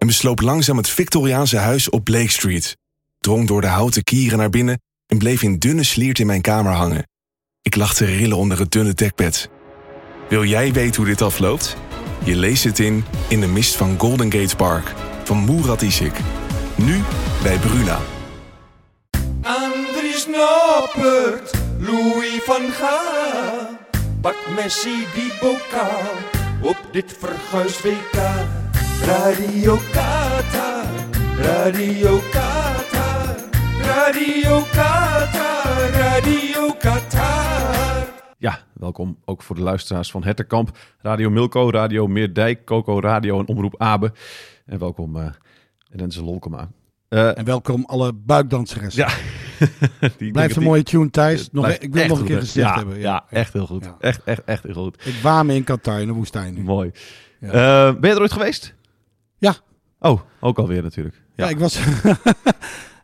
en besloop langzaam het Victoriaanse huis op Blake Street. Drong door de houten kieren naar binnen en bleef in dunne sliert in mijn kamer hangen. Ik lag te rillen onder het dunne dekbed. Wil jij weten hoe dit afloopt? Je leest het in In de mist van Golden Gate Park van Murat Isik. Nu bij Bruna. Andries Noppert, Louis van Gaal. Pak Messi die bokaal op dit verguis WK. Radio Qatar, Radio Qatar, Radio Qatar, Radio Qatar. Ja, welkom ook voor de luisteraars van Hetterkamp, Radio Milko, Radio Meerdijk, Coco Radio en Omroep Abe. En welkom uh, Renze Lolkema. Uh, en welkom alle buikdansers. Ja. die Blijft een mooie tune, Thijs. Nog, e- ik wil nog een keer gezegd ja, hebben. Ja, ja, echt heel goed. Ja. Echt, echt, echt heel goed. Ik waar me in Qatar, in de woestijn nu. Mooi. Ja. Uh, ben je er ooit geweest? Ja. Oh, ook alweer natuurlijk. Ja, ik was,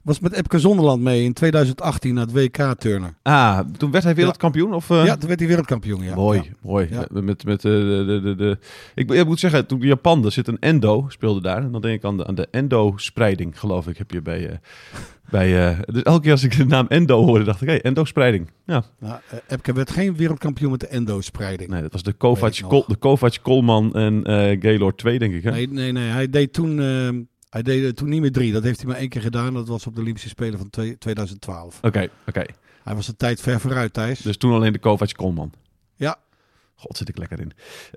was met Epke Zonderland mee in 2018 naar het WK turnen. Ah, toen werd hij wereldkampioen? Of, uh... Ja, toen werd hij wereldkampioen, ja. Mooi, ja. mooi. Met, met uh, de, de, de, Ik, ik, moet zeggen, toen Japan, er zit een endo, speelde daar. En dan denk ik aan de, aan de endo-spreiding, geloof ik, heb je bij... Uh, bij, dus elke keer als ik de naam endo hoorde, dacht ik, hé, hey, endo-spreiding. Ja. Nou, Epke werd geen wereldkampioen met de endo-spreiding. Nee, dat was de Kovac, Kol, de Kovac Kolman en Gaylord 2, denk ik. Hè? Nee, nee, nee. Hij deed toen... Hij deed toen niet meer drie. Dat heeft hij maar één keer gedaan. Dat was op de Olympische Spelen van 2012. Oké, okay, oké. Okay. Hij was een tijd ver vooruit, Thijs. Dus toen alleen de Kovac Kolman. Ja. God, zit ik lekker in.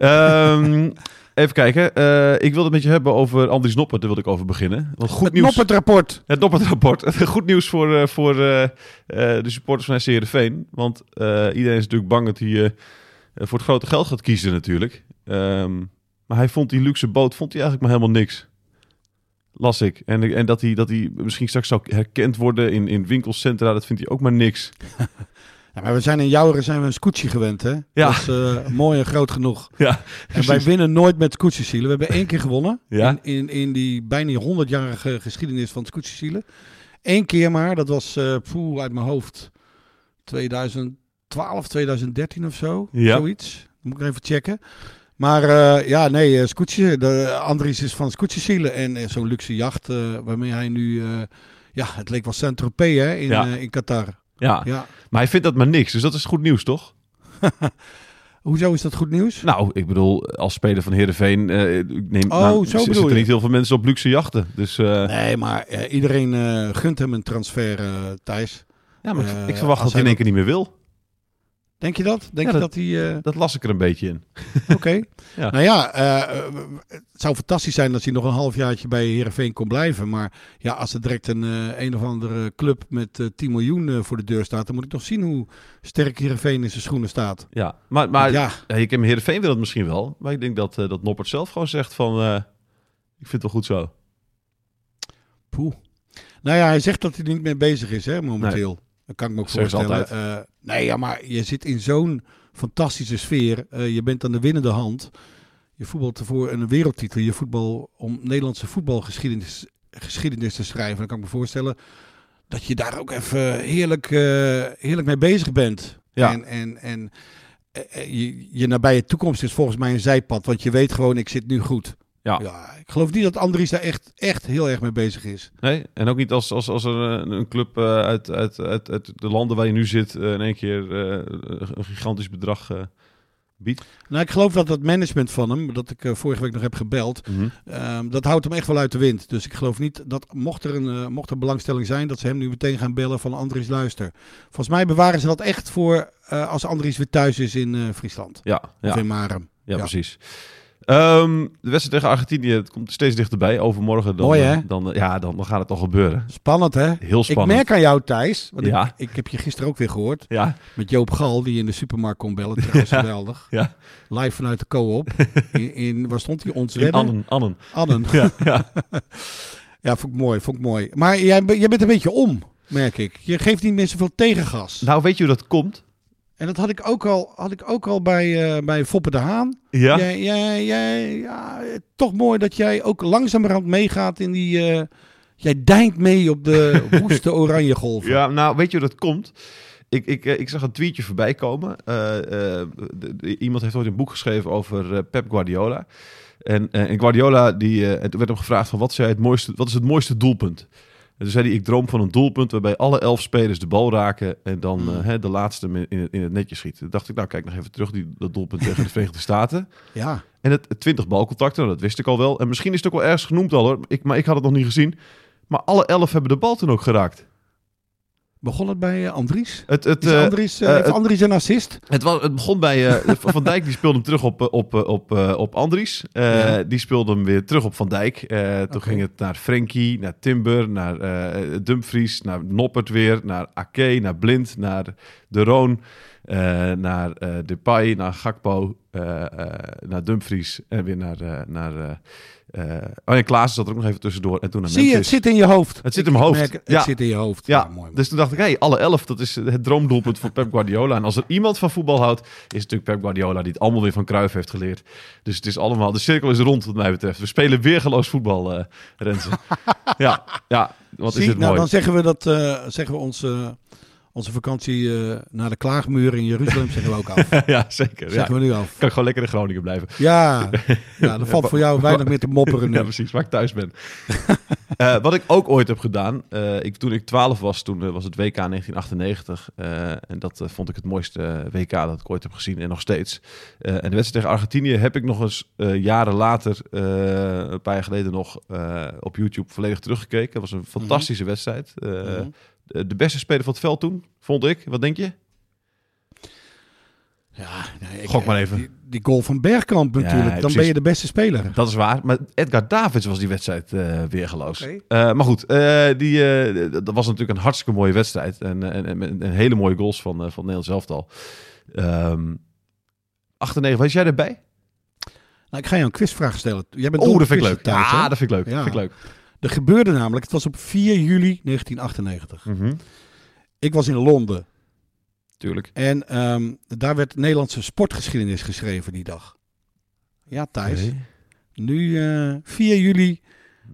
Um, even kijken. Uh, ik wilde het met je hebben over Andries Noppert. Daar wilde ik over beginnen. Want goed het nieuws. Noppert-rapport. Het Noppert-rapport. goed nieuws voor, uh, voor uh, de supporters van SC Heerenveen. Want iedereen is natuurlijk bang dat hij voor het grote geld gaat kiezen natuurlijk. Um, maar hij vond die luxe boot vond hij eigenlijk maar helemaal niks. Las ik. En, en dat, hij, dat hij misschien straks zou herkend worden in, in winkelcentra, dat vindt hij ook maar niks. Ja, maar we zijn in Jouweren zijn we een scootje gewend, hè? Ja. Dat is uh, mooi en groot genoeg. Ja, en wij winnen nooit met scootjesielen. We hebben één keer gewonnen ja. in, in, in die bijna 100-jarige geschiedenis van scootjesielen. Eén keer maar, dat was uh, poeh, uit mijn hoofd 2012, 2013 of zo. Ja. Zoiets. Moet ik even checken. Maar uh, ja, nee, uh, Scootje, de Andries is van Scootjesielen en uh, zo'n luxe jacht waarmee hij nu, ja, het leek wel Saint-Tropez hè, in, Ja. in Qatar. Ja. Ja. maar hij vindt dat maar niks. Dus dat is goed nieuws, toch? Hoezo is dat goed nieuws? Nou, ik bedoel, als speler van Heerenveen uh, ik neem, Oh, nou, zo zitten niet heel veel mensen op luxe jachten. Dus uh, Nee, maar eh, iedereen eh, gunt hem een transfer, eh, Thijs. ja, maar ik- eh, verwacht dat hij in één keer niet meer wil. Denk je dat? Denk Ja, je dat- dat hij... eh, Dat las ik er een beetje in. Oké. Ja. Nou ja, eh, het zou fantastisch zijn als hij nog een halfjaartje bij Heerenveen kon blijven. Maar ja, als er direct een, eh, een of andere club met eh 10 miljoen voor de deur staat... dan moet ik toch zien hoe sterk Heerenveen in zijn schoenen staat. Ja, maar, maar ja, ik heb Heerenveen wil het misschien wel. Maar ik denk dat, dat Noppert zelf gewoon zegt van... ik vind het wel goed zo. poeh. Nou ja, hij zegt dat hij er niet mee bezig is hè, momenteel. Dat kan ik me ook voorstellen. Eh, nee, ja, maar je zit in zo'n fantastische sfeer. Eh, je bent aan de winnende hand. Je voetbalt ervoor een wereldtitel. Je voetbal om Nederlandse voetbalgeschiedenis geschiedenis te schrijven. Dan kan ik me voorstellen dat je daar ook even heerlijk, eh, heerlijk mee bezig bent. Ja. En, en, en je, je nabije toekomst is volgens mij een zijpad. Want je weet gewoon, ik zit nu goed. Ja. Ja, ik geloof niet dat Andries daar echt, echt heel erg mee bezig is. Nee? En ook niet als, als, als er een, een club eh, uit, uit, uit, uit de landen waar je nu zit... eh, in één keer eh, een gigantisch bedrag eh, biedt. Nou, ik geloof dat het management van hem, dat ik eh, vorige week nog heb gebeld, Mhm. ehm, dat houdt hem echt wel uit de wind. Dus ik geloof niet dat, mocht er, een, eh, mocht er belangstelling zijn, dat ze hem nu meteen gaan bellen van Andries luister. Volgens mij bewaren ze dat echt voor eh, als Andries weer thuis is in eh, Friesland. Ja, ja. Of in Marem. Ja, Ja. precies. Ehm, de wedstrijd tegen Argentinië het komt steeds dichterbij. Overmorgen dan, Mooi, hè? eh, dan, eh, ja, dan, dan gaat het toch gebeuren. Spannend, hè? Heel Ik spannend. merk aan jou, Thijs, want Ja. ik, ik heb je gisteren ook weer gehoord, Ja, met Joop Gal, die in de supermarkt kon bellen. Trouwens, geweldig. ja. Live vanuit de co-op. In, in, waar stond hij? Ons In? Annen. Annen. Annen. Ja, ja. Ja, vond ik mooi, vond ik mooi. Maar jij, jij bent een beetje om, merk ik. Je geeft niet meer zoveel tegengas. Nou, weet je hoe dat komt? En dat had ik ook al, had ik ook al bij, eh, bij Foppe de Haan. Ja. Jij, jij, jij, ja, toch mooi dat jij ook langzamerhand meegaat in die... eh, jij deint mee op de woeste oranje golven. Ja, nou, weet je hoe dat komt? Ik, ik, eh, ik zag een tweetje voorbij komen. De- de- iemand heeft ooit een boek geschreven over Pep Guardiola. En, en Guardiola, die, werd hem gevraagd van wat, zei het mooiste, wat is het mooiste doelpunt? En toen zei hij, ik droom van een doelpunt waarbij alle elf spelers de bal raken en dan Hmm. eh, hè, de laatste in, het- in het netje schiet. Toen dacht ik, nou kijk nog even terug, die, dat doelpunt tegen de Verenigde Staten. Ja. En het, het 20 balcontacten, nou, dat wist ik al wel. En misschien is het ook wel ergens genoemd al hoor, ik, maar ik had het nog niet gezien. Maar alle elf hebben de bal toen ook geraakt. Begon het bij eh, Andries? Het, het, Is eh, Andries, eh, heeft Andries een assist? Het, was, het begon bij Van Dijk, die speelde hem terug op, op, op, op Andries. Ja. Die speelde hem weer terug op Van Dijk. Toen ging het naar Frenkie, naar Timber, naar Dumfries, naar Noppert weer, naar Ake, naar Blind, naar De Roon, naar eh Depay, naar Gakpo, eh, eh, naar Dumfries en weer naar... eh, naar eh, eh, oh ja, Klaassen zat er ook nog even tussendoor. En toen naar Zie je, het zit in je hoofd. Het zit in mijn hoofd. merk het, Ja. Zit in je hoofd. Ja, mooi. dus toen dacht ik, hey, alle elf, dat is het droomdoelpunt voor Pep Guardiola. En als er iemand van voetbal houdt, is het natuurlijk Pep Guardiola, die het allemaal weer van Cruijff heeft geleerd. Dus het is allemaal, de cirkel is rond wat mij betreft. We spelen weergeloos voetbal, eh Renze. ja, ja, wat Zie, is het nou, mooi. dan zeggen we dat eh, zeggen we onze, onze vakantie eh, naar de klaagmuur in Jeruzalem zeggen we ook af. ja, zeker. Ja. Zeggen we nu af. Kan ik gewoon lekker in Groningen blijven. Ja, ja er valt voor jou weinig meer te mopperen nu. Ja, precies, waar ik thuis ben. Eh, wat ik ook ooit heb gedaan, eh, ik, toen ik 12 was, toen was het WK 1998. eh, en dat vond ik het mooiste WK dat ik ooit heb gezien en nog steeds. En de wedstrijd tegen Argentinië heb ik nog eens jaren later, een paar jaar geleden nog, op YouTube volledig teruggekeken. Het was een fantastische wedstrijd. Mhm. De, de beste speler van het veld toen, vond ik. Wat denk je? Ja, nee, ik- Gok maar even. Die, die goal van Bergkamp natuurlijk. Dan precies. ben je de beste speler. Dat is waar. Maar Edgar Davids was die wedstrijd eh weergeloos. Oké. Eh, maar goed, eh, die, eh, dat was natuurlijk een hartstikke mooie wedstrijd. En, en, en, hele mooie goals van, eh, van Nederland elftal. Ehm 98, was jij erbij? Nou, ik ga je een quizvraag stellen. Jij bent Oh, dat vind ik leuk. hè? Ja, dat vind ik leuk. Ja. Dat vind ik leuk. Er gebeurde namelijk, het was op 4 juli 1998. Mhm. Ik was in Londen. Tuurlijk. En ehm, daar werd Nederlandse sportgeschiedenis geschreven die dag. Ja, Thijs. Nu eh 4 juli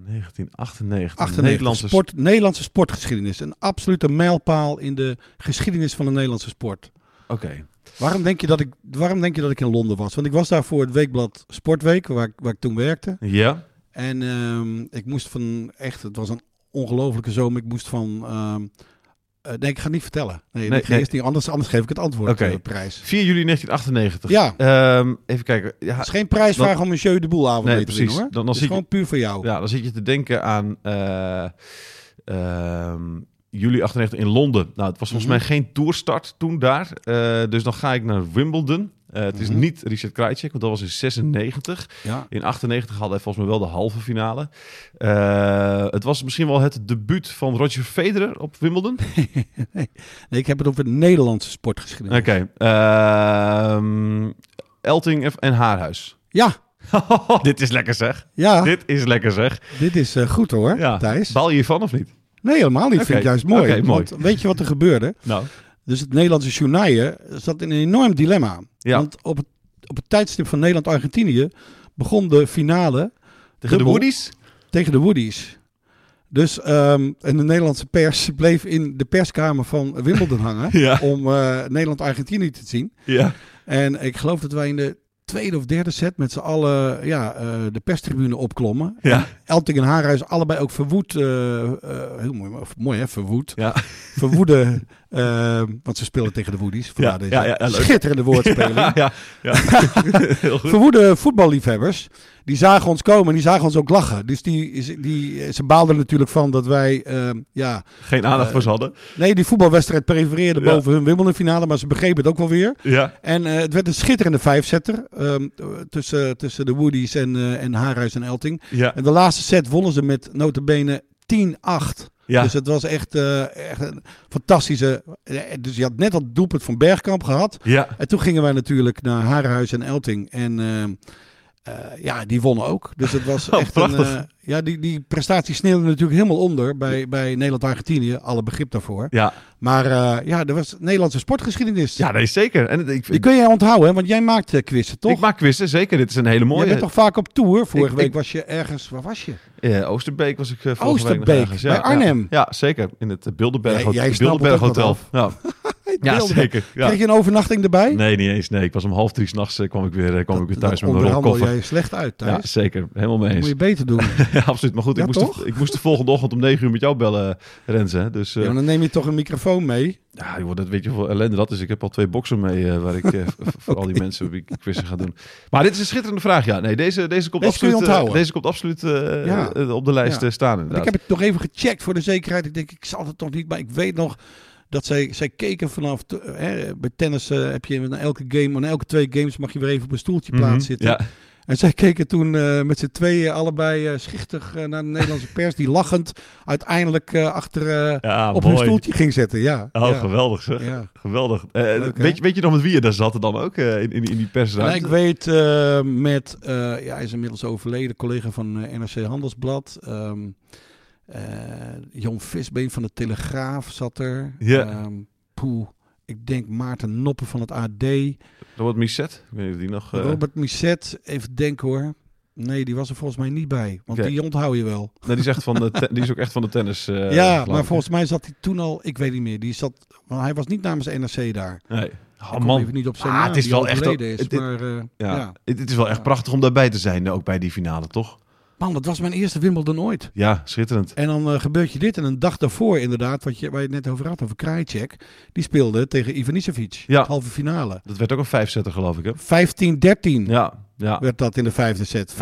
1998. 98. Nederlandse sport, Nederlandse sportgeschiedenis. Een absolute mijlpaal in de geschiedenis van de Nederlandse sport. Oké. Waarom denk, je dat ik, waarom denk je dat ik in Londen was? Want ik was daar voor het weekblad Sportweek, waar ik, waar ik toen werkte. Ja. En ehm, ik moest van, echt, het was een ongelofelijke zomer. Ik moest van, ehm, eh, nee, ik ga het niet vertellen. Nee, Nee, nee. eerst niet, anders, anders geef ik het antwoord, Oké. eh, prijs. 4 juli 1998. Ja. Ehm, even kijken. Ja, Het is geen prijsvraag om een jeu de boel avond Nee, mee te precies. hoor. Dan- dan Het is je- gewoon puur voor jou. Ja, dan zit je te denken aan eh, juli 98 in Londen. Nou, het was volgens Mhm. mij geen toerstart toen daar. Dus dan ga ik naar Wimbledon. Eh, het is Mhm. niet Richard Krajicek, want dat was in 96. Ja. In 98 hadden hij volgens mij wel de halve finale. Eh, het was misschien wel het debuut van Roger Federer op Wimbledon. Nee, ik heb het over de Nederlandse sportgeschiedenis. Oké. ehm, Elting en Haarhuis. Ja, Dit is lekker zeg. ja, dit, Dit is lekker zeg. is eh, goed hoor, Ja. Thijs. Baal je hiervan of niet? Nee, helemaal niet. Oké. Vind ik juist mooi. Mooi. Want weet je wat er gebeurde? Nou. Dus het Nederlandse journaille zat in een enorm dilemma. Ja. Want op het, op het tijdstip van Nederland-Argentinië begon de finale Tegen de. Woodies? tegen de Woodies. Dus ehm, en de Nederlandse pers bleef in de perskamer van Wimbledon hangen Ja. om eh, Nederland-Argentinië te zien. Ja. En ik geloof dat wij in de tweede of derde set met z'n allen ja, eh, de perstribune opklommen. Ja. Elting en Haarhuis allebei ook verwoed. eh, heel mooi, mooi hè, verwoed. Ja. Verwoede, eh, want ze spelen tegen de Woodies. Ja, deze ja, ja, schitterende woordspeling. Ja, ja, ja. Heel goed. Verwoede voetballiefhebbers, die zagen ons komen en die zagen ons ook lachen. Dus die, die, ze baalden natuurlijk van dat wij, eh, ja, Geen aandacht voor ze hadden. nee, die voetbalwedstrijd prefereerden Ja. boven hun Wimbledon finale, maar ze begrepen het ook wel weer. Ja. En eh, het werd een schitterende vijfzetter ehm, tussen, tussen de Woodies en, eh en Haarhuis en Elting. En de laatste set wonnen ze met notabene 10-8. Ja. Dus het was echt, eh, echt een fantastische... eh, Dus je had net al het doelpunt van Bergkamp gehad. Ja. En toen gingen wij natuurlijk naar Harenhuis en Elting. En eh, ja, die wonnen ook. Dus het was Oh, echt een... eh, ja, die, die prestatie sneeuwde natuurlijk helemaal onder bij, bij Nederland-Argentinië. Alle begrip daarvoor. Ja, Maar eh, ja, er was Nederlandse sportgeschiedenis. ja nee, zeker. En ik, Die kun jij onthouden, hè? want jij maakt quizzen, toch? ik maak quizzen, zeker. Dit is een hele mooie. Je bent toch vaak op tour? Vorige Ik- week ik- was je ergens... Waar was je? Ja, Oosterbeek was ik vorige Oosterbeek, week nog ergens. Ja, bij Arnhem. Ja, ja, zeker. In het Bilderberg, Jij- jij Bilderberg Hotel. wel Ja. ja, zeker. Ja. Kreeg je een overnachting erbij? Nee, niet eens. Nee, ik was om half drie s'nachts uh, kwam ik weer, uh, kwam ik weer thuis met mijn rolkoffer. jij slecht uit, Ja, Thijs. zeker. Helemaal mee Dat eens. moet je beter doen. ja, absoluut. Maar goed, Ja, ik, moest toch? de, ik moest de volgende ochtend om negen uur met jou bellen, Renze. hè. Dus eh, Ja, maar dan neem je toch een microfoon mee. ja, joh, dat weet je hoeveel ellende dat is. Ik heb al twee boxen mee eh, waar ik eh, voor al die mensen wie ik quizzen ga doen. Maar dit is een schitterende vraag. Ja, nee, deze, deze komt Deze absoluut, eh, deze komt absoluut eh, Ja. eh, op de lijst Ja. eh, staan. Ik heb het nog even gecheckt voor de zekerheid. Ik denk, ik zal het toch niet. Maar ik weet nog dat zij, zij keken vanaf. hè, bij tennis eh, heb je na elke game, na elke twee games mag je weer even op een stoeltje Mhm, plaatzitten. Ja, En zij keken toen eh, met z'n tweeën allebei eh, schichtig naar de Nederlandse pers. Die lachend uiteindelijk achter ja op hun mooi. stoeltje ging zetten. Ja, Oh, ja. geweldig zeg. Ja. Geweldig. Leuk, weet, je, weet je nog met wie je daar zat dan ook in, in, in die persruimte? ik weet met, ja, hij is inmiddels overleden, collega van NRC Handelsblad. ehm eh, Jon Visbeen van de Telegraaf zat er. Ja. Poeh, ik denk Maarten Noppen van het AD. Robert Misset? Weet die nog... eh, Robert Misset, even denken hoor. Nee, die was er volgens mij niet bij. Want die onthoud je wel. Nee, die is, echt van de die is ook echt van de tennis. eh, ja, maar volgens mij zat hij toen al, ik weet niet meer. Die zat, want hij was niet namens NRC daar. Nee. Oh, man. even niet op zijn Ah, naam, het is wel echt is. dit- maar, Ja. ja. Het, het is wel echt prachtig om daarbij te zijn, ook bij die finale, toch? Man, dat was mijn eerste Wimbledon ooit. Ja, schitterend. En dan eh, gebeurt je dit. En een dag daarvoor inderdaad, wat je, waar je het net over had, over Krajicek. Die speelde tegen Ivanisevic. Ja. Halve finale. 15-13 Dat werd ook een vijfzetter, geloof ik, hè? 15-13 Ja, ja. werd dat in de vijfde set. 15-13.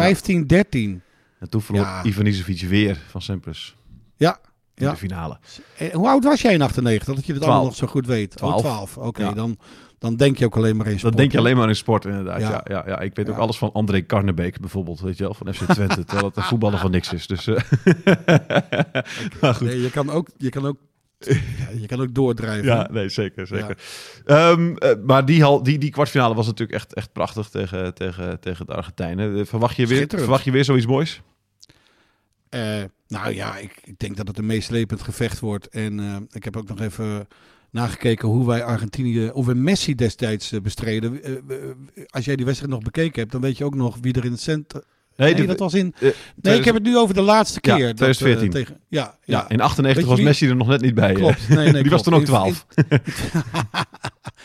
En toen verloor Ja. Ivan Isevic weer van Sampras. Ja. In Ja. de finale. En hoe oud was jij in 98? Dat je dit allemaal nog zo goed weet. Twaalf. Oh, 12. Oké, Ja. dan, dan denk je ook alleen maar in sport. Dat denk je alleen maar in sport, inderdaad. Ja. Ja. Ja, ja, Ik weet ook Ja. alles van André Karnebeek, bijvoorbeeld. Weet je wel, van FC Twente. terwijl het een voetballer van niks is. Dus, eh, maar goed. Nee, je kan ook, je kan ook, ja, je kan ook doordrijven. Ja, nee, zeker. zeker. Ehm, eh, maar die, hal, die, die kwartfinale was natuurlijk echt, echt prachtig tegen, tegen, tegen de Argentijnen. Eh, Verwacht je, weer, verwacht je weer zoiets moois? Eh, nou ja, ik, ik denk dat het een meeslepend gevecht wordt. En eh, ik heb ook nog even nagekeken hoe wij Argentinië, of we Messi destijds eh, bestreden. Als jij die wedstrijd nog bekeken hebt, dan weet je ook nog wie er in het centrum... Nee, de- dat was in... Nee, ik heb het nu over de laatste Ja, keer. dat, eh, 2014. tegen, ja, Ja, ja. in 98 Weet je was Messi er nog net niet bij. Klopt. Nee, nee, die was toen ook In- 12.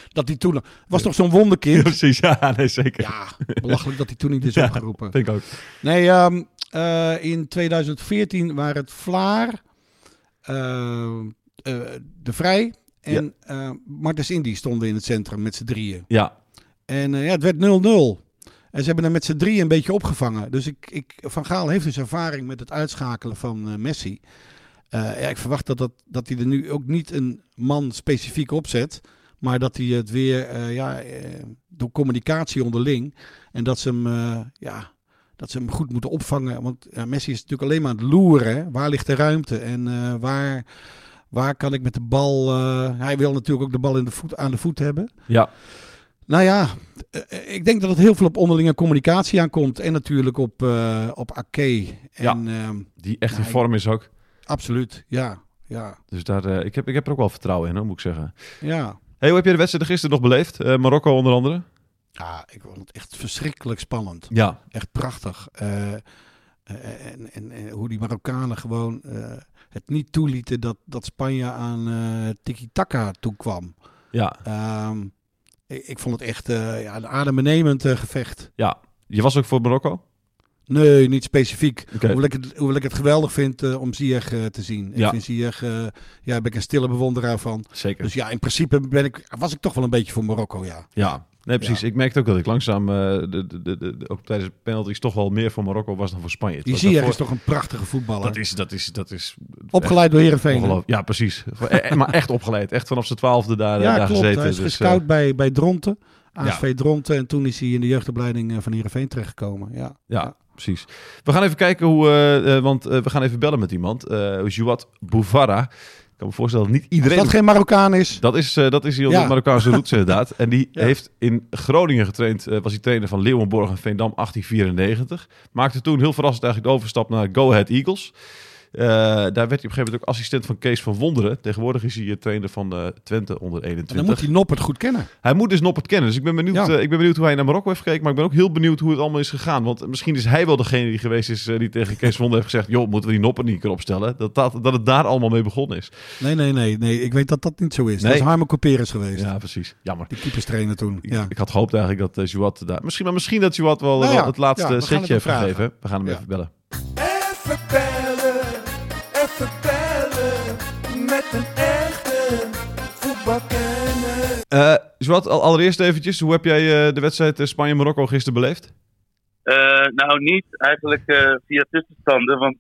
dat hij toen... Was toch zo'n wonderkind? Ja, precies, ja, nee, zeker. Ja, belachelijk dat hij toen niet is Ja. opgeroepen. Ik ook. Nee, ehm, eh, in 2014 waren het Vlaar, eh, eh, De Vrij en eh Martens Indy stonden in het centrum met z'n drieën. Ja, En ja, het werd 0-0. En ze hebben hem met z'n drieën een beetje opgevangen. Dus ik, ik, Van Gaal heeft dus ervaring met het uitschakelen van Messi. Ja, ik verwacht dat, dat, dat hij er nu ook niet een man specifiek opzet. Maar dat hij het weer eh, ja, eh, door communicatie onderling. En dat ze hem, eh, ja, dat ze hem goed moeten opvangen. Want Messi is natuurlijk alleen maar aan het loeren. Hè? Waar ligt de ruimte? En waar, waar kan ik met de bal... hij wil natuurlijk ook de bal in de voet, aan de voet hebben. ja. Nou ja, ik denk dat het heel veel op onderlinge communicatie aankomt. En natuurlijk op, eh op Ake. En die echt in vorm is ook. absoluut, ja. Ja, Dus daar, ik, heb, ik heb er ook wel vertrouwen in, hoor, moet ik zeggen. ja. Hey, hoe heb je de wedstrijd gisteren nog beleefd? Eh, Marokko onder andere? ja, ik vond het echt verschrikkelijk spannend. Ja. Echt prachtig. Eh, eh, en, en, en hoe die Marokkanen gewoon het niet toelieten dat, dat Spanje aan eh tiki-taka toekwam. Ja. Ehm, ik, ik vond het echt ja, een adembenemend gevecht. ja. Je was ook voor Marokko? Nee, niet specifiek. Oké. Hoewel, ik het, hoewel ik het geweldig vind eh, om Ziyech eh, te zien. Ja. Ik vind Ziyech, eh, ja, ben ik een stille bewonderaar van. Zeker. Dus ja, in principe ben ik, was ik toch wel een beetje voor Marokko, ja. Ja, nee, precies. Ja. Ik merkte ook dat ik langzaam, de, de, de, ook tijdens de penalties, toch wel meer voor Marokko was dan voor Spanje. Die Ziyech daarvoor- is toch een prachtige voetballer. Dat is, dat is, dat is Opgeleid door Heerenveen. Ja, precies. Eh, maar echt opgeleid. Echt vanaf zijn twaalfde daar, Ja, daar klopt. gezeten. Hij is Dus, gescout bij, bij Dronten. ASV Ja. Dronten. En toen is hij in de jeugdopleiding van Heerenveen terechtgekomen. Ja. ja, precies. We gaan even kijken hoe, eh, eh, want eh, we gaan even bellen met iemand. Jouad Bouvara. kan me voorstellen dat niet Als iedereen... dat geen Marokkaan is. Dat is, eh, dat is Ja. de Marokkaanse roots inderdaad. En die Ja. heeft in Groningen getraind. was hij trainer van Leeuwenborg en Veendam 1894. Maakte toen heel verrassend eigenlijk de overstap naar Go Ahead Eagles. Eh, daar werd hij op een gegeven moment ook assistent van Kees van Wonderen. Tegenwoordig is hij eh, trainer van eh, Twente onder En 21. dan moet hij Noppert goed kennen. Hij moet dus Noppert kennen. Dus ik ben, benieuwd, Ja. ik ben benieuwd hoe hij naar Marokko heeft gekeken. Maar ik ben ook heel benieuwd hoe het allemaal is gegaan. Want misschien is hij wel degene die geweest is die tegen Kees van Wonderen heeft gezegd... joh, moeten we die Noppert niet een keer opstellen? Dat, dat, dat het daar allemaal mee begonnen is. Nee, nee, nee. nee. Ik weet dat dat niet zo is. Nee. Dat is Harmen Couperus geweest. Ja, precies. Jammer. Die keeperstrainer toen. Ik, Ja. ik had gehoopt eigenlijk dat uh, Jouat daar... Misschien, maar misschien dat Jouat wel, Nou wel het laatste setje heeft vragen. gegeven. We gaan hem Ja. even bellen. Even bellen, Eh al, allereerst eventjes. Hoe heb jij eh, de wedstrijd eh, Spanje-Marokko gisteren beleefd? Nou, niet eigenlijk via tussenstanden, want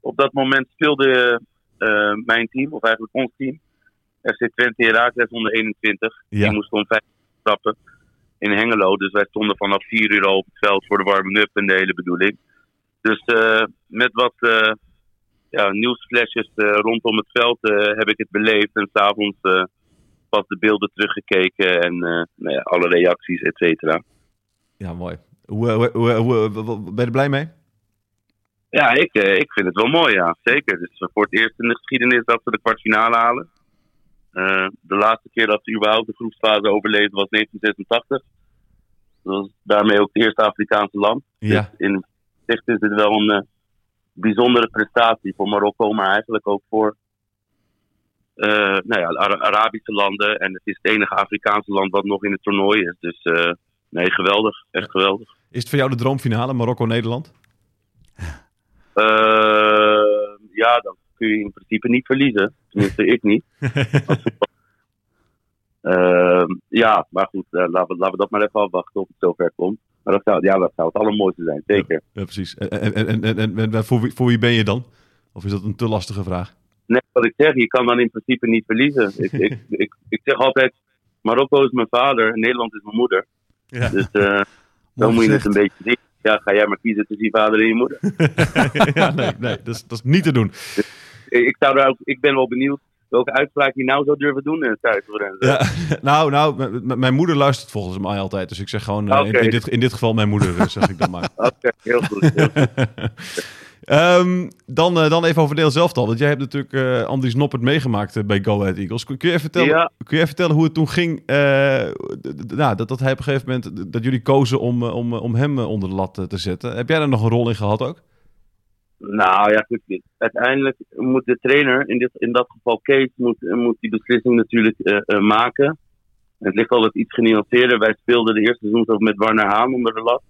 op dat moment speelde mijn team, of eigenlijk ons team, FC Twente Herakles onder 21. Ja. Die moest om vijf stappen in Hengelo. Dus wij stonden vanaf vier uur al op het veld voor de warming-up en de hele bedoeling. Dus met wat eh ja, nieuwsflesjes rondom het veld heb ik het beleefd. En s'avonds pas de beelden teruggekeken en eh, nou ja, alle reacties, et cetera. Ja, mooi. Hoe, hoe, hoe, hoe- hoe- ben je er blij mee? Ja, ik, eh, ik vind het wel mooi, ja. Zeker. Dus voor het eerst in de geschiedenis dat we de kwartfinale halen. Eh, de laatste keer dat we überhaupt de groepsfase overleefden was 1986. Dat was daarmee ook het eerste Afrikaanse land. Ja. Dus in zicht is dit wel een eh, bijzondere prestatie voor Marokko, maar eigenlijk ook voor eh, nou ja, Arabische landen. En het is het enige Afrikaanse land wat nog in het toernooi is. Dus eh, nee, geweldig. Echt geweldig. Is het voor jou de droomfinale, Marokko-Nederland? Eh, ja, dan kun je in principe niet verliezen. Tenminste, ik niet. Eh, ja, maar goed, eh, laten, we, laten we dat maar even afwachten of het zover komt. Maar dat zou, ja, dat zou het allermooiste zijn, zeker. Ja, precies. En, en, en, en, en, en voor, wie, voor wie ben je dan? Of is dat een te lastige vraag? Net wat ik zeg, je kan dan in principe niet verliezen. Ik, ik, ik, ik zeg altijd, Marokko is mijn vader en Nederland is mijn moeder. Ja. Dus eh dan moet je het een beetje zien. Ja, ga jij maar kiezen tussen je vader en je moeder. ja, nee, nee dat, is, dat is niet te doen. ik, ik zou daar ook, ik ben wel benieuwd welke uitspraak je nou zou durven doen in het. Ja, nou, nou, mijn moeder luistert volgens mij altijd. Dus ik zeg gewoon, eh, in, dit, in dit geval mijn moeder, eh, zeg ik dan maar. Oké, heel goed. Heel goed. Ehm, dan, eh, dan even over deel zelf al. Want jij hebt natuurlijk eh Andries Noppert meegemaakt eh, bij Go Ahead Eagles. Kun, kun je even vertellen, Ja. kun je even vertellen hoe het toen ging? nou, dat, dat hij op een gegeven moment, dat jullie kozen om, om, om hem onder de lat te zetten. Heb jij daar nog een rol in gehad ook? Nou ja, goed, uiteindelijk moet de trainer, in, dit, in dat geval Kees, moet, moet die beslissing natuurlijk maken. Het ligt altijd iets genuanceerder. Wij speelden de eerste seizoen ook met Warner Haan onder de lat.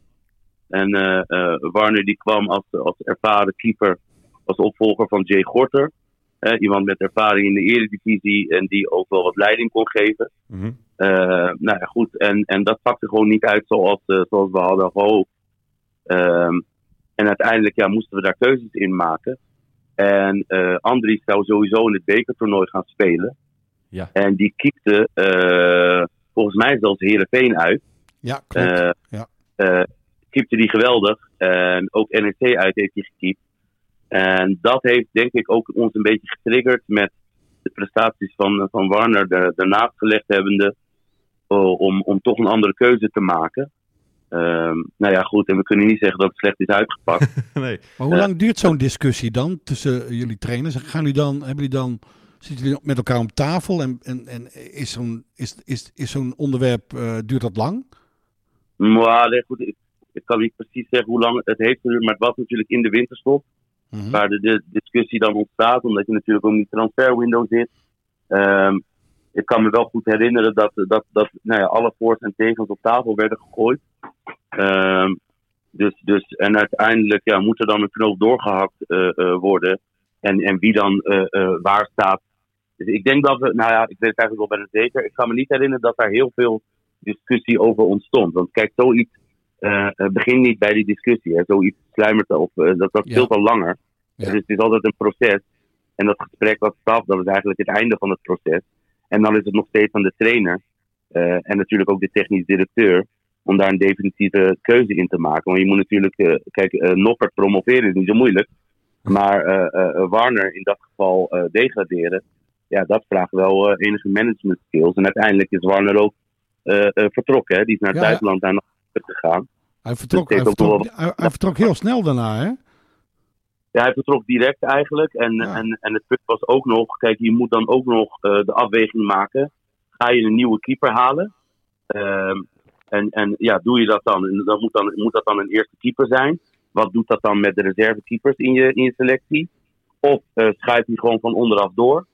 En eh, eh, Warner die kwam als, als ervaren keeper, als opvolger van Jay Gorter. Eh, iemand met ervaring in de eredivisie en die ook wel wat leiding kon geven. Mhm. Eh, nou ja, goed. En, en dat pakte gewoon niet uit zoals, eh, zoals we hadden gehoopt. Ehm, en uiteindelijk ja, moesten we daar keuzes in maken. En eh Andries zou sowieso in het bekertoernooi gaan spelen. Ja. En die kiepte eh, volgens mij zelfs Heerenveen uit. Ja, klopt. Eh Ja. Eh, keepte die geweldig. En ook NEC uit heeft hij gekiept. En dat heeft denk ik ook ons een beetje getriggerd met de prestaties van, van Warner er- daarnaast gelegd hebbende. eh, om, om toch een andere keuze te maken. Ehm, nou ja, goed. En we kunnen niet zeggen dat het slecht is uitgepakt. nee. Maar hoe lang duurt zo'n discussie dan tussen jullie trainers? Gaan jullie dan, hebben jullie dan, zitten jullie met elkaar om tafel en, en, en is zo'n is, is, is zo'n onderwerp, eh, duurt dat lang? maar nee, goed, ik, ik kan niet precies zeggen hoe lang het heeft geduurd. Maar het was natuurlijk in de winterstop. Mhm. waar de, de discussie dan ontstaat, omdat je natuurlijk ook in die transferwindow zit. Ehm, ik kan me wel goed herinneren dat, dat, dat nou ja, alle voor's en tegens op tafel werden gegooid. Ehm, dus, dus, en uiteindelijk ja, moet er dan een knoop doorgehakt eh, eh, worden. En, en wie dan eh, waar staat. Dus ik denk dat we, nou ja, ik weet het eigenlijk wel bijna zeker. Ik kan me niet herinneren dat daar heel veel discussie over ontstond. Want kijk, zoiets eh, eh, begint niet bij die discussie. Hè. Zoiets sluimert of eh, dat, dat Ja. speelt al langer. Ja. Dus het is altijd een proces. En dat gesprek wat staf, dat is eigenlijk het einde van het proces. En dan is het nog steeds aan de trainer. en natuurlijk ook de technisch directeur. Om daar een definitieve keuze in te maken. Want je moet natuurlijk, kijk, Noppert promoveren is niet zo moeilijk. Maar Warner in dat geval degraderen, ja, dat vraagt wel enige management skills. En uiteindelijk is Warner ook vertrokken. Hè? Die is naar het Ja. buitenland daar gegaan. Hij vertrok, hij, vertrok, wel- hij, hij vertrok heel snel daarna, hè? Ja, hij vertrok direct eigenlijk. En, Ja. en, en het punt was ook nog, kijk, je moet dan ook nog eh, de afweging maken. Ga je een nieuwe keeper halen? Ehm, en, en ja, doe je dat dan? En dan moet, dan moet dat dan een eerste keeper zijn? Wat doet dat dan met de reservekeepers in je, in je selectie? Of eh schuift hij gewoon van onderaf door?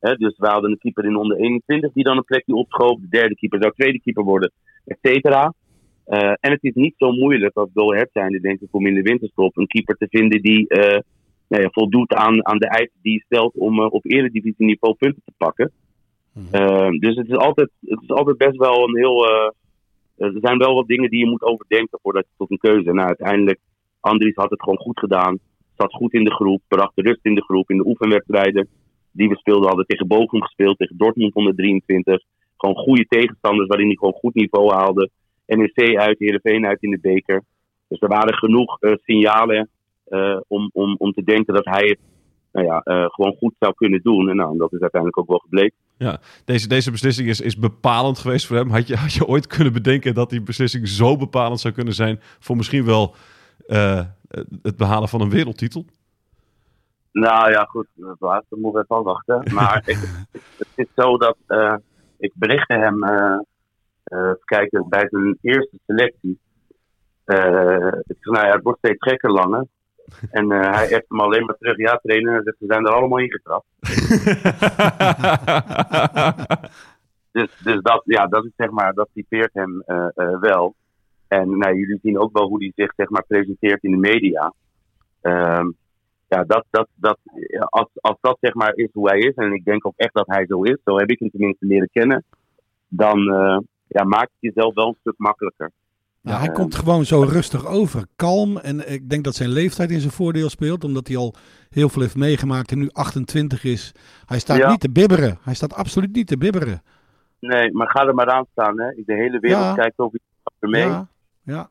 Hè, dus we hadden een keeper in onder 21 die dan een plekje opschoof. De derde keeper zou tweede keeper worden, et cetera. Eh, en het is niet zo moeilijk als Go Ahead zijnde, denk ik, om in de winterstop een keeper te vinden die eh, nou ja, voldoet aan, aan de eisen die je stelt om eh, op eredivisieniveau punten te pakken. Eh, dus het is, altijd, het is altijd best wel een heel. er zijn wel wat dingen die je moet overdenken voordat je tot een keuze. Nou, uiteindelijk, Andries had het gewoon goed gedaan. Zat goed in de groep, bracht de rust in de groep. In de oefenwedstrijden die we speelden, hadden tegen Bochum gespeeld, tegen Dortmund onder 23. Gewoon goede tegenstanders waarin hij gewoon goed niveau haalde. NEC uit, Heerenveen uit in de beker. Dus er waren genoeg eh, signalen eh, om, om, om te denken dat hij het nou ja, eh, gewoon goed zou kunnen doen. En nou, dat is uiteindelijk ook wel gebleken. Deze, deze beslissing is, is bepalend geweest voor hem. Had je, had je ooit kunnen bedenken dat die beslissing zo bepalend zou kunnen zijn voor misschien wel het behalen van een wereldtitel? Nou ja, goed, laatste moeten we even wachten. Maar ik, het is zo dat ik berichtte hem, even kijken, bij zijn eerste selectie. Eh, ik zei, nou ja, het wordt steeds gekker langer. En eh, hij heeft hem alleen maar terug, ja zegt, ze zijn er allemaal ingetrapt. Dus, dus dat, ja, dat is zeg maar, dat typeert hem eh, eh, wel. En nou, jullie zien ook wel hoe hij zich zeg maar presenteert in de media. Ehm, ja, dat, dat, dat, als, als dat zeg maar is hoe hij is, en ik denk ook echt dat hij zo is, zo heb ik hem tenminste leren kennen, dan eh, ja, maakt het jezelf wel een stuk makkelijker. Nou, hij Ja, komt gewoon zo rustig over, kalm. En ik denk dat zijn leeftijd in zijn voordeel speelt, omdat hij al heel veel heeft meegemaakt en nu 28 is. Hij staat Ja. niet te bibberen. Hij staat absoluut niet te bibberen. Nee, maar ga er maar aan staan. Hè. De hele wereld Ja. kijkt over je mee. Ja, ja.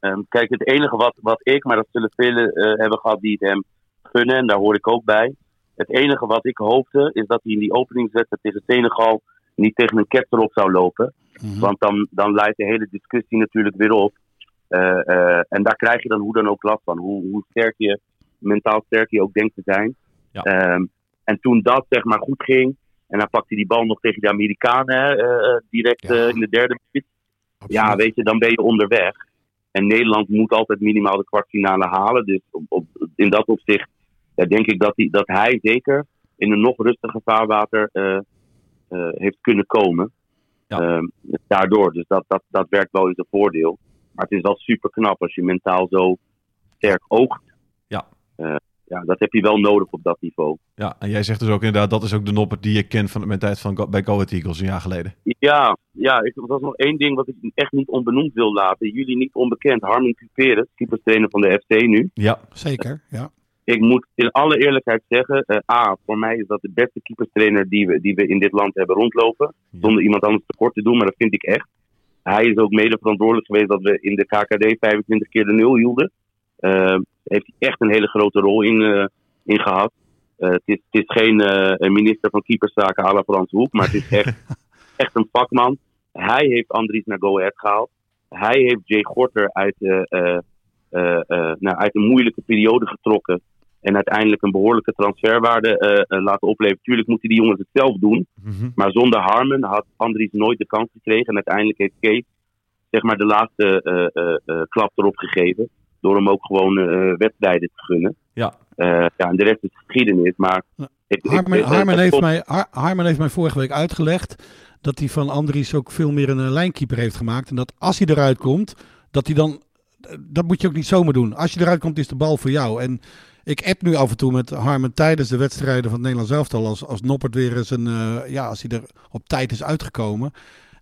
Ehm, kijk, het enige wat, wat ik, maar dat zullen velen eh, hebben gehad die het hem gunnen, en daar hoor ik ook bij. Het enige wat ik hoopte, is dat hij in die openingswedstrijd tegen Senegal niet tegen een ketser op zou lopen. Mhm. Want dan, dan leidt de hele discussie natuurlijk weer op. Eh, eh, en daar krijg je dan hoe dan ook last van. Hoe, hoe sterk je, mentaal sterk je ook denkt te zijn. Ja. Ehm, en toen dat zeg maar goed ging, en dan pakte hij die bal nog tegen de Amerikanen hè, eh, direct Ja. in de derde minuut. Ja, weet je, dan ben je onderweg. En Nederland moet altijd minimaal de kwartfinale halen. Dus op, op, in dat opzicht ja, denk ik dat hij, dat hij zeker in een nog rustiger vaarwater heeft kunnen komen. Ja. Ehm, daardoor. Dus dat, dat, dat werkt wel in zijn voordeel. Maar het is wel super knap als je mentaal zo sterk oogt. Ja. Eh, ja, dat heb je wel nodig op dat niveau. Ja, en jij zegt dus ook inderdaad, dat is ook de noppert die je kent van mijn tijd van, bij Go Ahead Eagles een jaar geleden. Ja, ja ik, er was nog één ding wat ik echt niet onbenoemd wil laten. Jullie niet onbekend. Harmon Cuperes, keeperstrainer van de FC nu. Ja, Zeker, ja. Ik moet in alle eerlijkheid zeggen, eh, A, voor mij is dat de beste keeperstrainer die we, die we in dit land hebben rondlopen. Zonder iemand anders tekort te doen, maar dat vind ik echt. Hij is ook mede verantwoordelijk geweest dat we in de KKD 25 keer de nul hielden. Daar heeft hij echt een hele grote rol in, eh, in gehad. Eh, het, is, het is geen een minister van keeperszaken à la Frans Hoek, maar het is echt, echt een vakman. Hij heeft Andries naar Go Ahead gehaald. Hij heeft Jay Gorter uit, nou, uit een moeilijke periode getrokken. En uiteindelijk een behoorlijke transferwaarde eh, eh, laten opleveren. Tuurlijk moeten die jongens het zelf doen. Mhm. Maar zonder Harmon had Andries nooit de kans gekregen. En uiteindelijk heeft Kees zeg maar, de laatste eh, eh, eh, klap erop gegeven. Door hem ook gewoon eh, wedstrijden te gunnen. Ja. Eh, ja, en de rest is geschiedenis. Maar Ja. ik, ik- Harmen, Harmen, het heeft mij, Har- Harmen heeft mij vorige week uitgelegd dat hij van Andries ook veel meer een lijnkeeper heeft gemaakt. En dat als hij eruit komt, dat hij dan... Dat moet je ook niet zomaar doen. Als je eruit komt, is de bal voor jou. En ik app nu af en toe met Harmen tijdens de wedstrijden van het Nederlands elftal. Als, als Noppert weer eens een... eh, ja, als hij er op tijd is uitgekomen.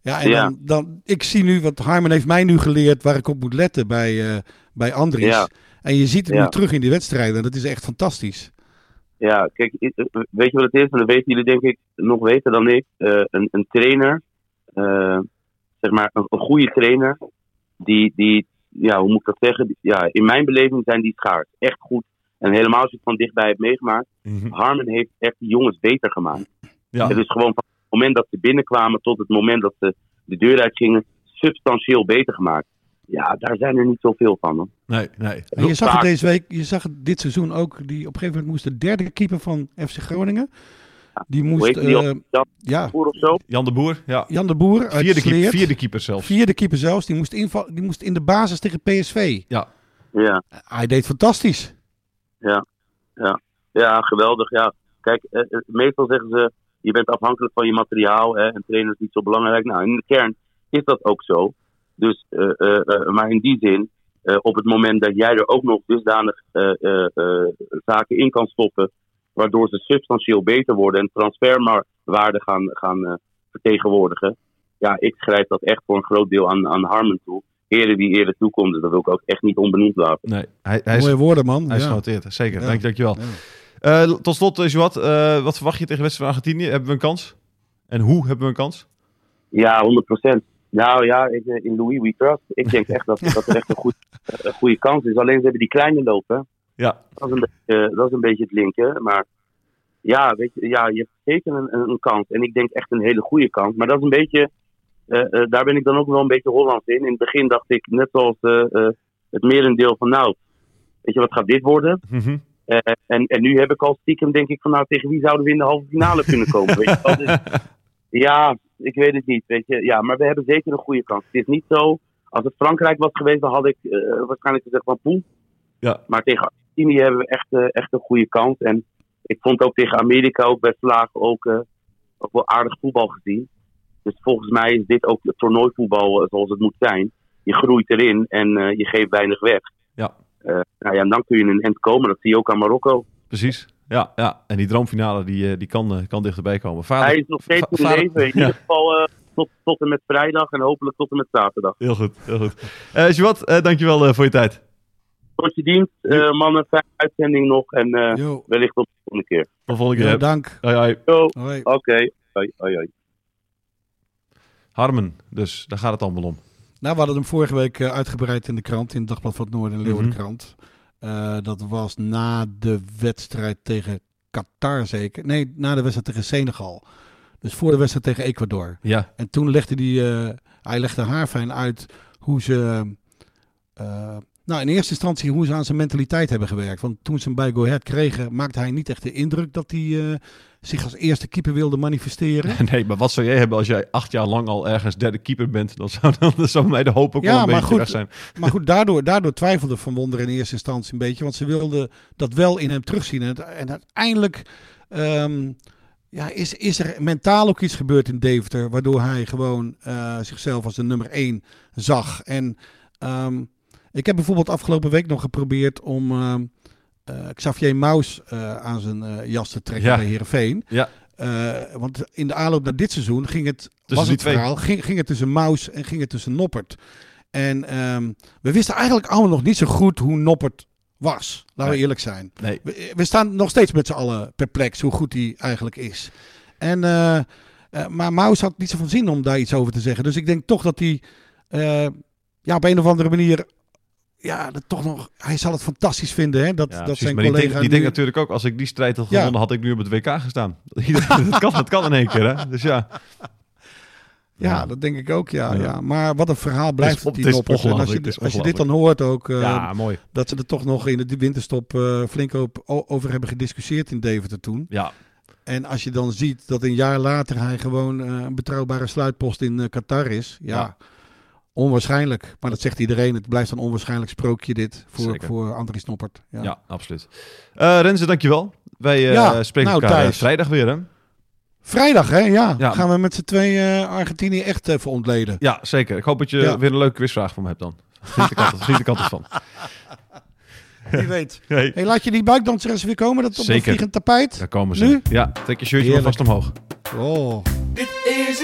Ja, en Ja. Dan, dan... Ik zie nu, wat Harmen heeft mij nu geleerd waar ik op moet letten bij, eh, bij Andries. Ja. En je ziet het Ja. nu terug in die wedstrijden. Dat is echt fantastisch. Ja, kijk, i- weet je wat het is? En dat weten jullie denk ik nog beter dan ik. Eh, een, een trainer, eh, zeg maar een, een goede trainer, die, die, ja, hoe moet ik dat zeggen? Ja, in mijn beleving zijn die schaars. Echt goed. En helemaal als je het van dichtbij hebt meegemaakt. Mhm. Harmon heeft echt die jongens beter gemaakt. Ja, Het is gewoon van het moment dat ze binnenkwamen tot het moment dat ze de deur uitgingen, substantieel beter gemaakt. Ja, daar zijn er niet zoveel van. Hoor. nee, nee. En je zag het deze week, je zag het dit seizoen ook. Die op een gegeven moment moest de derde keeper van FC Groningen. Die moest, die? eh, Jan ja, Boer of zo? Jan de Boer, ja. Jan de Boer uit Vierde, keeper, vierde keeper zelfs. Vierde keeper zelfs. Die moest, inval, die moest in de basis tegen PSV. Ja, Ja. Hij deed fantastisch. Ja, geweldig. Ja. Kijk, eh, eh, meestal zeggen ze, je bent afhankelijk van je materiaal hè, en trainen is niet zo belangrijk. Nou, in de kern is dat ook zo. Dus, eh, eh, eh, maar in die zin, eh, op het moment dat jij er ook nog dusdanig eh, eh, eh, zaken in kan stoppen, waardoor ze substantieel beter worden en transferwaarde gaan, gaan eh, vertegenwoordigen. Ja, ik schrijf dat echt voor een groot deel aan, aan Harmon toe. Heren wie eerder toekomt, dat wil ik ook echt niet onbenoemd laten. nee. Hij, hij is, Mooie woorden, man. hij is ja. genoteerd. Zeker, Ja. dank, dankjewel. Ja. Eh, tot slot, uh, Joat, eh, wat verwacht je tegen wedstrijd van Argentinië? Hebben we een kans? En hoe hebben we een kans? Ja, 100%. Nou ja, ik, eh, in Louis We Trust. Ik denk echt dat, dat er echt een, goed, een goede kans is. Alleen ze hebben die kleine lopen. Ja, Dat is een beetje, dat is een beetje het linken. Maar ja, weet je, ja, je hebt zeker een, een, kans. En ik denk echt een hele goede kans. Maar dat is een beetje, eh, eh, daar ben ik dan ook wel een beetje Hollands in. In het begin dacht ik, net zoals eh, het merendeel van nou, weet je wat gaat dit worden? Mhm. En, en nu heb ik al stiekem denk ik van nou, tegen wie zouden we in de halve finale kunnen komen? Weet je? Dus, ja, ik weet het niet. Weet je. Ja, maar we hebben zeker een goede kans. Het is niet zo, als het Frankrijk was geweest, dan had ik waarschijnlijk gezegd van poel. Ja. Maar tegen Argentinië hebben we echt, eh, echt een goede kans. En ik vond ook tegen Amerika ook bij ook, eh, ook wel aardig voetbal gezien. Dus volgens mij is dit ook het toernooivoetbal eh, zoals het moet zijn. Je groeit erin en je geeft weinig weg. Ja. Nou ja, en dan kun je in een end komen. Dat zie je ook aan Marokko. precies. Ja, ja, en die droomfinale die, die kan, kan dichterbij komen. Vader, Hij is nog steeds in vader- leven. In Ja. ieder geval tot, tot en met vrijdag en hopelijk tot en met zaterdag. Heel goed, heel goed. Eh Joat, eh, dankjewel voor je tijd. Tot je dienst, eh, mannen. Fijne uitzending nog. En eh, wellicht tot de volgende keer. Tot de volgende keer. dank. Hoi, hoi. Oké. Hoi, hoi, hoi. Harmen, dus daar gaat het allemaal om. Nou, we hadden hem vorige week eh, uitgebreid in de krant, in het Dagblad van het Noorden en Leeuwardenkrant. Eh, dat was na de wedstrijd tegen Qatar zeker. Nee, na de wedstrijd tegen Senegal. Dus voor de wedstrijd tegen Ecuador. Ja, En toen legde hij, eh, hij legde haarfijn uit hoe ze, eh, nou in eerste instantie hoe ze aan zijn mentaliteit hebben gewerkt. Want toen ze hem bij Go Ahead kregen, maakte hij niet echt de indruk dat hij eh, zich als eerste keeper wilde manifesteren. nee, maar wat zou jij hebben als jij acht jaar lang al ergens derde keeper bent? Dan zou, dan zou mij de hoop ook Ja, wel een beetje goed, weg zijn. Maar goed, daardoor, daardoor twijfelde Van Wonder in eerste instantie een beetje. Want ze wilden dat wel in hem terugzien. En, en uiteindelijk ehm, ja, is, is er mentaal ook iets gebeurd in Deventer. Waardoor hij gewoon eh, zichzelf als de nummer één zag. En ehm, ik heb bijvoorbeeld afgelopen week nog geprobeerd om ehm, eh, Xavier Maus eh, aan zijn eh, jas te trekken Ja. bij Heerenveen. Ja. Eh, want in de aanloop naar dit seizoen ging het, was het twee. verhaal, ging, ging het tussen Maus en ging het tussen Noppert. En ehm, we wisten eigenlijk allemaal nog niet zo goed hoe Noppert was. Laten we eerlijk zijn. Nee, We, we staan nog steeds met z'n allen perplex hoe goed hij eigenlijk is. En, eh, eh, maar Maus had niet zoveel zin om daar iets over te zeggen. Dus ik denk toch dat hij eh, ja, op een of andere manier... Ja, dat toch nog, hij zal het fantastisch vinden hè, dat, ja, dat precies. zijn maar die, nu- denkt natuurlijk ook, als ik die strijd had Ja. gewonnen, had ik nu op het WK gestaan. dat, kan, dat kan in één keer, hè? Dus ja. Ja, dat denk ik ook, ja. Ja. ja. Maar wat een verhaal blijft op- het, die het is Noppert. En als je, is als je dit dan hoort ook, eh, ja, mooi. dat ze er toch nog in de winterstop eh, flink op, over hebben gediscussieerd in Deventer toen. Ja, En als je dan ziet dat een jaar later hij gewoon eh, een betrouwbare sluitpost in Qatar is, Ja. Onwaarschijnlijk. Maar dat zegt iedereen, het blijft een onwaarschijnlijk sprookje dit voor, Zeker. voor Andries Noppert. Ja. ja. absoluut. Eh Renze, dankjewel. Wij eh, Ja, spreken nou, elkaar eh, vrijdag weer, hè? Vrijdag, hè? Ja. Ja. Gaan we met z'n twee eh, Argentinië echt even ontleden. Ja, zeker. Ik hoop dat je Ja. weer een leuke quizvraag van me hebt dan. Geniet de kant, geniet de kant ervan. Wie weet. Hey, Hey, laat je die buikdanseres weer komen, dat op Zeker. een vliegend tapijt? daar komen ze. Nu? Ja, trek je shirtje maar vast omhoog. Oh. Dit is het einde,